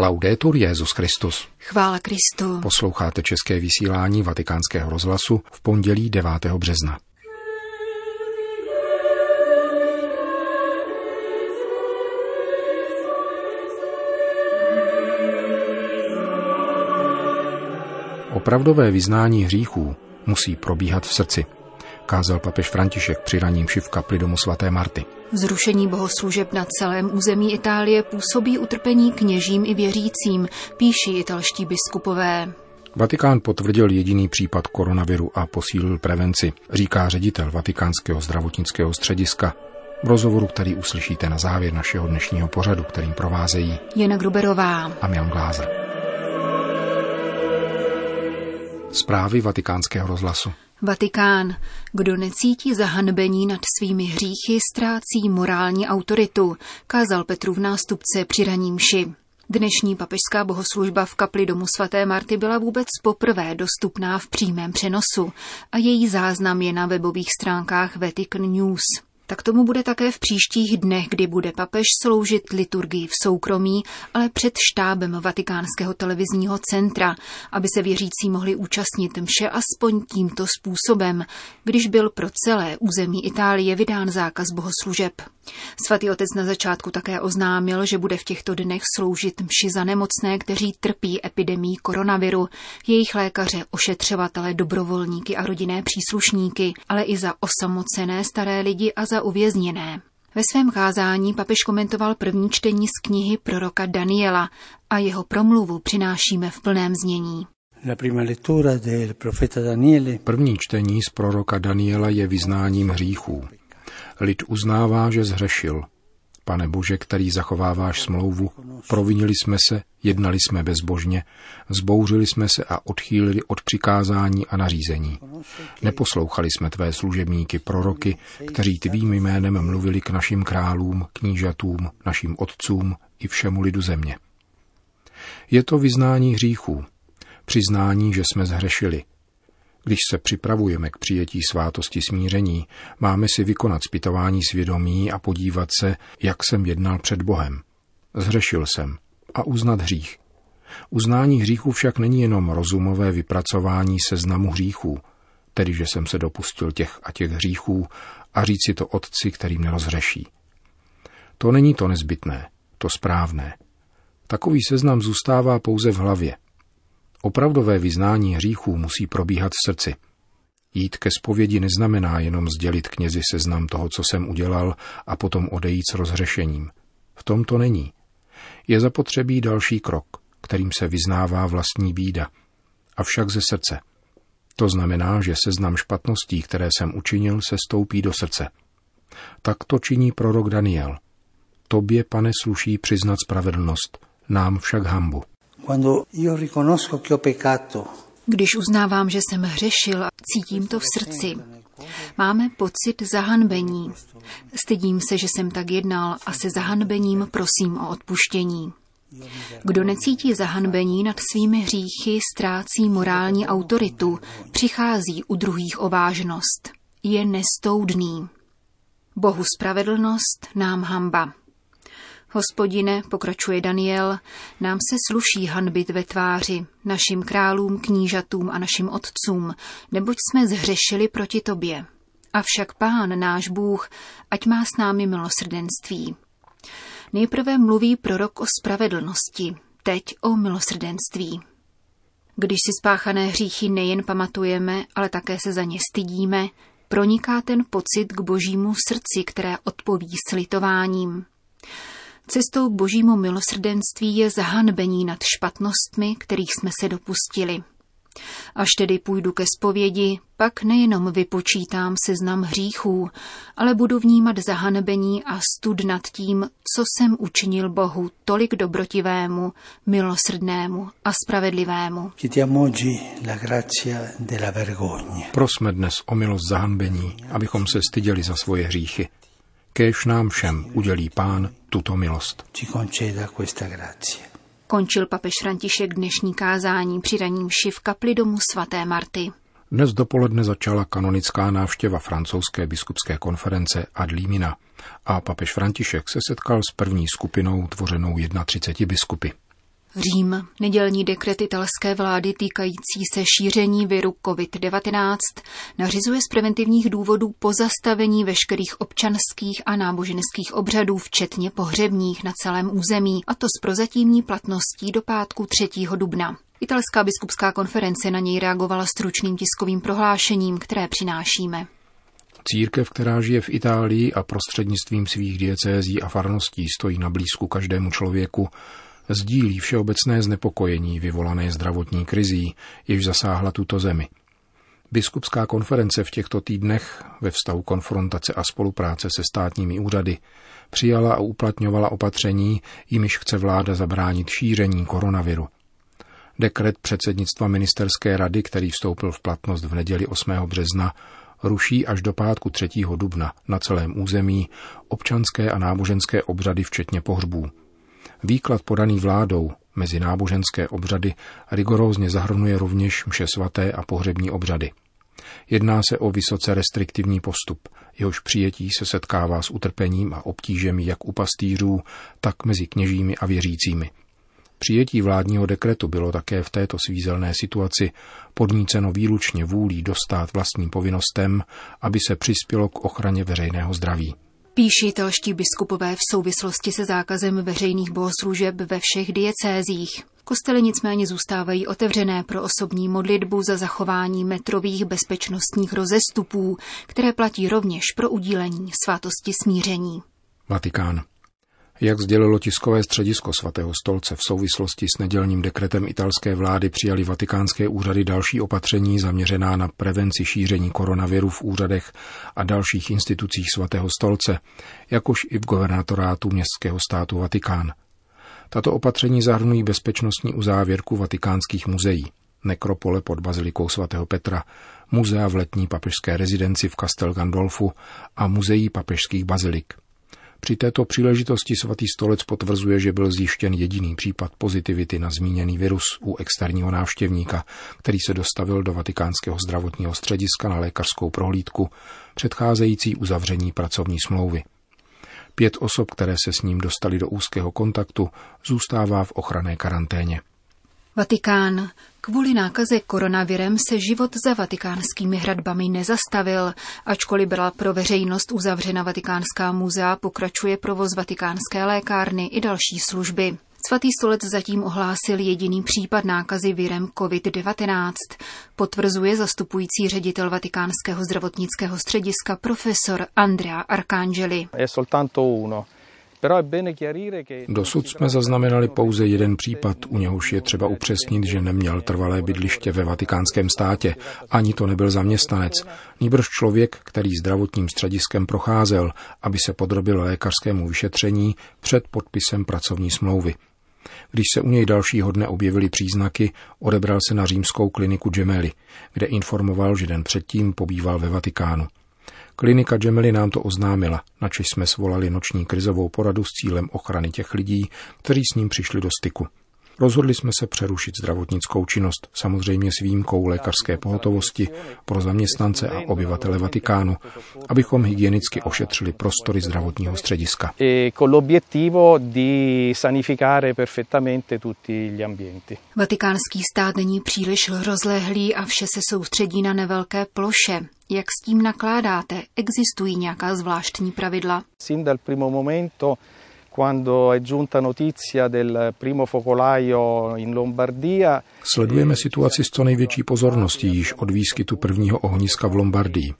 Laudetur Jezus Christus. Chvála Kristu. Posloucháte české vysílání Vatikánského rozhlasu v pondělí 9. března. Opravdové vyznání hříchů musí probíhat v srdci, kázal papež František při raním v kapli domu svaté Marty. Zrušení bohoslužeb na celém území Itálie působí utrpení kněžím i věřícím, píší italští biskupové. Vatikán potvrdil jediný případ koronaviru a posílil prevenci, říká ředitel Vatikánského zdravotnického střediska v rozhovoru, který uslyšíte na závěr našeho dnešního pořadu, kterým provázejí Jana Gruberová a Milan Glázer. Zprávy vatikánského rozhlasu. Vatikán. Kdo necítí zahanbení nad svými hříchy, ztrácí morální autoritu, kázal Petru v nástupce při raním ši. Dnešní papežská bohoslužba v kapli domu svaté Marty byla vůbec poprvé dostupná v přímém přenosu a její záznam je na webových stránkách Vatican News. Tak tomu bude také v příštích dnech, kdy bude papež sloužit liturgii v soukromí, ale před štábem Vatikánského televizního centra, aby se věřící mohli účastnit mše aspoň tímto způsobem, když byl pro celé území Itálie vydán zákaz bohoslužeb. Svatý otec na začátku také oznámil, že bude v těchto dnech sloužit mši za nemocné, kteří trpí epidemí koronaviru, jejich lékaře, ošetřovatele, dobrovolníky a rodinné příslušníky, ale i za osamocené staré lidi a za uvězněné. Ve svém kázání papež komentoval první čtení z knihy proroka Daniela a jeho promluvu přinášíme v plném znění. První čtení z proroka Daniela je vyznáním hříchů. Lid uznává, že zhřešil. Pane Bože, který zachováváš smlouvu, provinili jsme se, jednali jsme bezbožně, zbouřili jsme se a odchýlili od přikázání a nařízení. Neposlouchali jsme tvé služebníky, proroky, kteří tvým jménem mluvili k našim králům, knížatům, našim otcům i všemu lidu země. Je to vyznání hříchů, přiznání, že jsme zhřešili, když se připravujeme k přijetí svátosti smíření, máme si vykonat zpytování svědomí a podívat se, jak jsem jednal před Bohem. Zhřešil jsem a uznat hřích. Uznání hříchu však není jenom rozumové vypracování seznamu hříchů, tedy že jsem se dopustil těch a těch hříchů a říct si to otci, kterým nerozhřeší. To není to nezbytné, to správné. Takový seznam zůstává pouze v hlavě – Opravdové vyznání hříchů musí probíhat v srdci. Jít ke zpovědi neznamená jenom sdělit knězi seznam toho, co jsem udělal, a potom odejít s rozhřešením. V tom to není. Je zapotřebí další krok, kterým se vyznává vlastní bída, avšak ze srdce. To znamená, že seznam špatností, které jsem učinil, se stoupí do srdce. Tak to činí prorok Daniel. Tobě, pane, sluší přiznat spravedlnost, nám však hambu. Když uznávám, že jsem hřešil, cítím to v srdci. Máme pocit zahanbení. Stydím se, že jsem tak jednal a se zahanbením prosím o odpuštění. Kdo necítí zahanbení nad svými hříchy, ztrácí morální autoritu, přichází u druhých o vážnost. Je nestoudný. Bohu spravedlnost, nám hamba. Hospodine, pokračuje Daniel, nám se sluší hanbit ve tváři, našim králům, knížatům a našim otcům, neboť jsme zhřešili proti tobě. Avšak pán, náš Bůh, ať má s námi milosrdenství. Nejprve mluví prorok o spravedlnosti, teď o milosrdenství. Když si spáchané hříchy nejen pamatujeme, ale také se za ně stydíme, proniká ten pocit k božímu srdci, které odpoví slitováním. Cestou k božímu milosrdenství je zahanbení nad špatnostmi, kterých jsme se dopustili. Až tedy půjdu ke zpovědi, pak nejenom vypočítám seznam hříchů, ale budu vnímat zahanbení a stud nad tím, co jsem učinil Bohu tolik dobrotivému, milosrdnému a spravedlivému. Prosme dnes o milost zahanbení, abychom se styděli za svoje hříchy kéž nám všem udělí Pán tuto milost. Končil papež František dnešní kázání při raním ši v kapli domu svaté Marty. Dnes dopoledne začala kanonická návštěva francouzské biskupské konference Ad Limina a papež František se setkal s první skupinou tvořenou 31 biskupy. Řím. Nedělní dekret italské vlády týkající se šíření viru COVID-19 nařizuje z preventivních důvodů pozastavení veškerých občanských a náboženských obřadů, včetně pohřebních na celém území, a to s prozatímní platností do pátku 3. dubna. Italská biskupská konference na něj reagovala stručným tiskovým prohlášením, které přinášíme. Církev, která žije v Itálii a prostřednictvím svých diecézí a farností stojí na blízku každému člověku, sdílí všeobecné znepokojení vyvolané zdravotní krizí, jež zasáhla tuto zemi. Biskupská konference v těchto týdnech ve vztahu konfrontace a spolupráce se státními úřady přijala a uplatňovala opatření, jimiž chce vláda zabránit šíření koronaviru. Dekret předsednictva ministerské rady, který vstoupil v platnost v neděli 8. března, ruší až do pátku 3. dubna na celém území občanské a náboženské obřady včetně pohřbů. Výklad podaný vládou mezi náboženské obřady rigorózně zahrnuje rovněž mše svaté a pohřební obřady. Jedná se o vysoce restriktivní postup, jehož přijetí se setkává s utrpením a obtížemi jak u pastýřů, tak mezi kněžími a věřícími. Přijetí vládního dekretu bylo také v této svízelné situaci podníceno výlučně vůlí dostat vlastním povinnostem, aby se přispělo k ochraně veřejného zdraví. Píší italští biskupové v souvislosti se zákazem veřejných bohoslužeb ve všech diecézích. Kostely nicméně zůstávají otevřené pro osobní modlitbu za zachování metrových bezpečnostních rozestupů, které platí rovněž pro udílení svátosti smíření. Vatikán. Jak sdělilo tiskové středisko svatého stolce v souvislosti s nedělním dekretem italské vlády přijali vatikánské úřady další opatření zaměřená na prevenci šíření koronaviru v úřadech a dalších institucích svatého stolce, jakož i v guvernatorátu městského státu Vatikán. Tato opatření zahrnují bezpečnostní uzávěrku vatikánských muzeí, nekropole pod bazilikou svatého Petra, muzea v letní papežské rezidenci v Castel Gandolfu a muzeí papežských bazilik. Při této příležitosti svatý stolec potvrzuje, že byl zjištěn jediný případ pozitivity na zmíněný virus u externího návštěvníka, který se dostavil do vatikánského zdravotního střediska na lékařskou prohlídku, předcházející uzavření pracovní smlouvy. Pět osob, které se s ním dostali do úzkého kontaktu, zůstává v ochranné karanténě. Vatikán. Kvůli nákaze koronavirem se život za vatikánskými hradbami nezastavil. Ačkoliv byla pro veřejnost uzavřena vatikánská muzea, pokračuje provoz vatikánské lékárny i další služby. Svatý stolec zatím ohlásil jediný případ nákazy virem COVID-19, potvrzuje zastupující ředitel Vatikánského zdravotnického střediska profesor Andrea Arcangeli. Dosud jsme zaznamenali pouze jeden případ, u něhož je třeba upřesnit, že neměl trvalé bydliště ve vatikánském státě, ani to nebyl zaměstnanec, nýbrž člověk, který zdravotním střediskem procházel, aby se podrobil lékařskému vyšetření před podpisem pracovní smlouvy. Když se u něj dalšího dne objevily příznaky, odebral se na římskou kliniku Gemelli, kde informoval, že den předtím pobýval ve Vatikánu. Klinika Gemely nám to oznámila, načež jsme svolali noční krizovou poradu s cílem ochrany těch lidí, kteří s ním přišli do styku. Rozhodli jsme se přerušit zdravotnickou činnost, samozřejmě s výjimkou lékařské pohotovosti pro zaměstnance a obyvatele Vatikánu, abychom hygienicky ošetřili prostory zdravotního střediska. E Vatikánský stát není příliš rozlehlý a vše se soustředí na nevelké ploše. Jak s tím nakládáte? Existují nějaká zvláštní pravidla? Sin dal primo momento Sledujeme situaci s co největší pozorností již od výskytu prvního ohniska v Lombardii.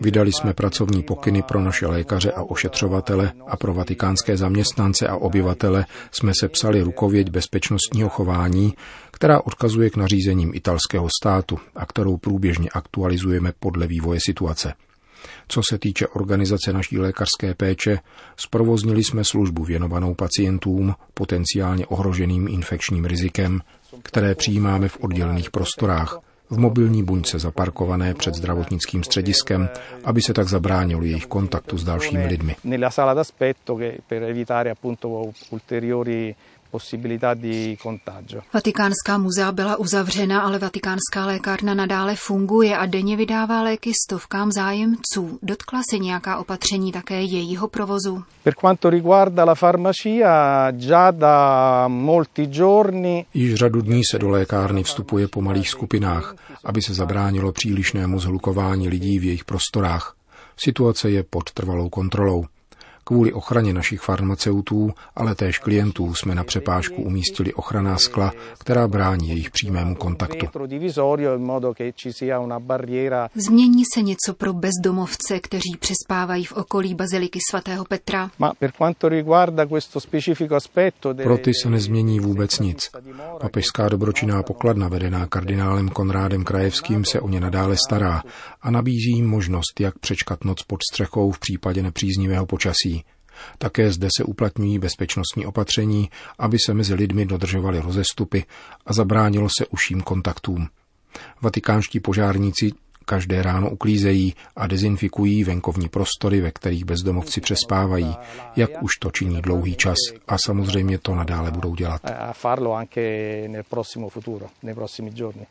Vydali jsme pracovní pokyny pro naše lékaře a ošetřovatele a pro vatikánské zaměstnance a obyvatele jsme sepsali rukověď bezpečnostního chování, která odkazuje k nařízením italského státu a kterou průběžně aktualizujeme podle vývoje situace. Co se týče organizace naší lékařské péče, zprovoznili jsme službu věnovanou pacientům potenciálně ohroženým infekčním rizikem, které přijímáme v oddělených prostorách, v mobilní buňce zaparkované před zdravotnickým střediskem, aby se tak zabránilo jejich kontaktu s dalšími lidmi Vatikánská muzea byla uzavřena, ale Vatikánská lékárna nadále funguje a denně vydává léky stovkám zájemců. Dotkla se nějaká opatření také jejího provozu? Per quanto riguarda la farmacia, già da molti giorni... Již řadu dní se do lékárny vstupuje po malých skupinách, aby se zabránilo přílišnému zhlukování lidí v jejich prostorách. Situace je pod trvalou kontrolou. Kvůli ochraně našich farmaceutů, ale též klientů jsme na přepážku umístili ochranná skla, která brání jejich přímému kontaktu. Změní se něco pro bezdomovce, kteří přespávají v okolí baziliky svatého Petra? Pro ty se nezmění vůbec nic. Papežská dobročinná pokladna vedená kardinálem Konrádem Krajevským se o ně nadále stará a nabízí jim možnost, jak přečkat noc pod střechou v případě nepříznivého počasí. Také zde se uplatňují bezpečnostní opatření, aby se mezi lidmi dodržovaly rozestupy a zabránilo se uším kontaktům. Vatikánští požárníci každé ráno uklízejí a dezinfikují venkovní prostory, ve kterých bezdomovci přespávají, jak už to činí dlouhý čas a samozřejmě to nadále budou dělat.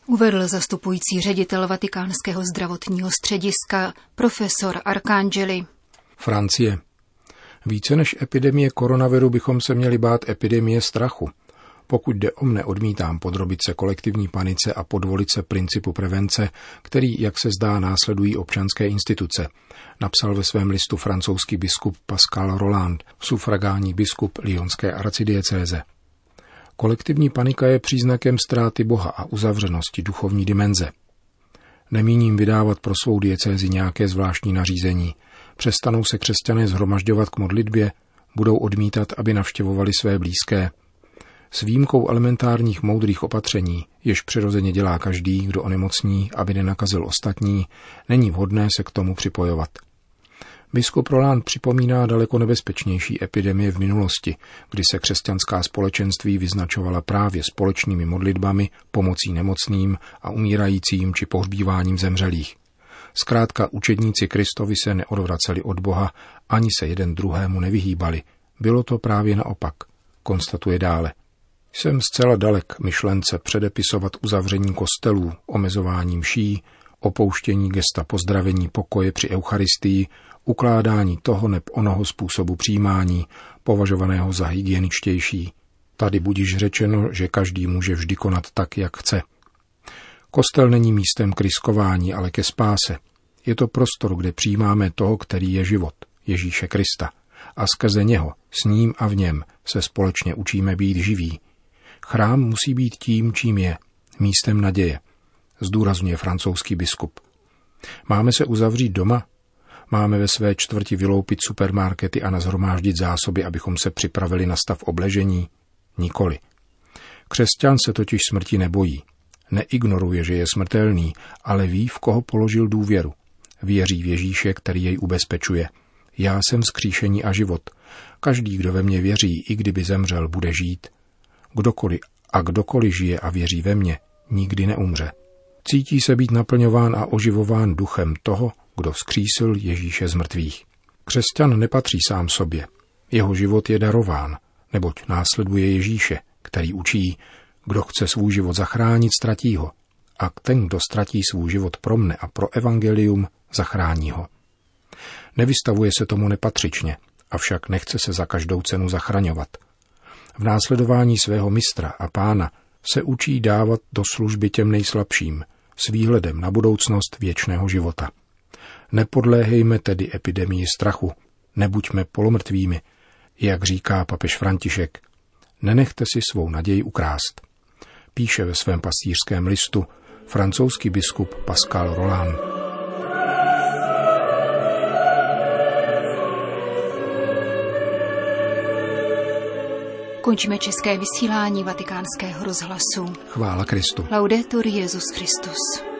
Uvedl zastupující ředitel Vatikánského zdravotního střediska profesor Arcangeli. Francie. Více než epidemie koronaviru bychom se měli bát epidemie strachu. Pokud jde o mne, odmítám podrobit se kolektivní panice a podvolit se principu prevence, který, jak se zdá, následují občanské instituce, napsal ve svém listu francouzský biskup Pascal Roland, sufragální biskup Lyonské arcidiecéze. Kolektivní panika je příznakem ztráty Boha a uzavřenosti duchovní dimenze. Nemíním vydávat pro svou diecézi nějaké zvláštní nařízení – Přestanou se křesťané zhromažďovat k modlitbě, budou odmítat, aby navštěvovali své blízké. S výjimkou elementárních moudrých opatření, jež přirozeně dělá každý, kdo onemocní, aby nenakazil ostatní, není vhodné se k tomu připojovat. Biskup Roland připomíná daleko nebezpečnější epidemie v minulosti, kdy se křesťanská společenství vyznačovala právě společnými modlitbami, pomocí nemocným a umírajícím či pohřbíváním zemřelých. Zkrátka učedníci Kristovi se neodvraceli od Boha, ani se jeden druhému nevyhýbali. Bylo to právě naopak, konstatuje dále. Jsem zcela dalek myšlence předepisovat uzavření kostelů, omezování mší, opouštění gesta pozdravení pokoje při Eucharistii, ukládání toho neb onoho způsobu přijímání, považovaného za hygieničtější. Tady budíš řečeno, že každý může vždy konat tak, jak chce – Kostel není místem k riskování, ale ke spáse. Je to prostor, kde přijímáme toho, který je život, Ježíše Krista. A skrze něho, s ním a v něm, se společně učíme být živí. Chrám musí být tím, čím je, místem naděje, zdůrazňuje francouzský biskup. Máme se uzavřít doma? Máme ve své čtvrti vyloupit supermarkety a nazhromáždit zásoby, abychom se připravili na stav obležení? Nikoli. Křesťan se totiž smrti nebojí. Neignoruje, že je smrtelný, ale ví, v koho položil důvěru. Věří v Ježíše, který jej ubezpečuje. Já jsem skříšení a život. Každý, kdo ve mně věří, i kdyby zemřel, bude žít. Kdokoliv a kdokoliv žije a věří ve mně, nikdy neumře. Cítí se být naplňován a oživován duchem toho, kdo skřísil Ježíše z mrtvých. Křesťan nepatří sám sobě. Jeho život je darován, neboť následuje Ježíše, který učí, kdo chce svůj život zachránit, ztratí ho. A ten, kdo ztratí svůj život pro mne a pro evangelium, zachrání ho. Nevystavuje se tomu nepatřičně, avšak nechce se za každou cenu zachraňovat. V následování svého mistra a pána se učí dávat do služby těm nejslabším, s výhledem na budoucnost věčného života. Nepodléhejme tedy epidemii strachu, nebuďme polomrtvými, jak říká papež František, nenechte si svou naději ukrást píše ve svém pastýřském listu francouzský biskup Pascal Roland. Končíme české vysílání vatikánského rozhlasu. Chvála Kristu. Laudetur Jezus Christus.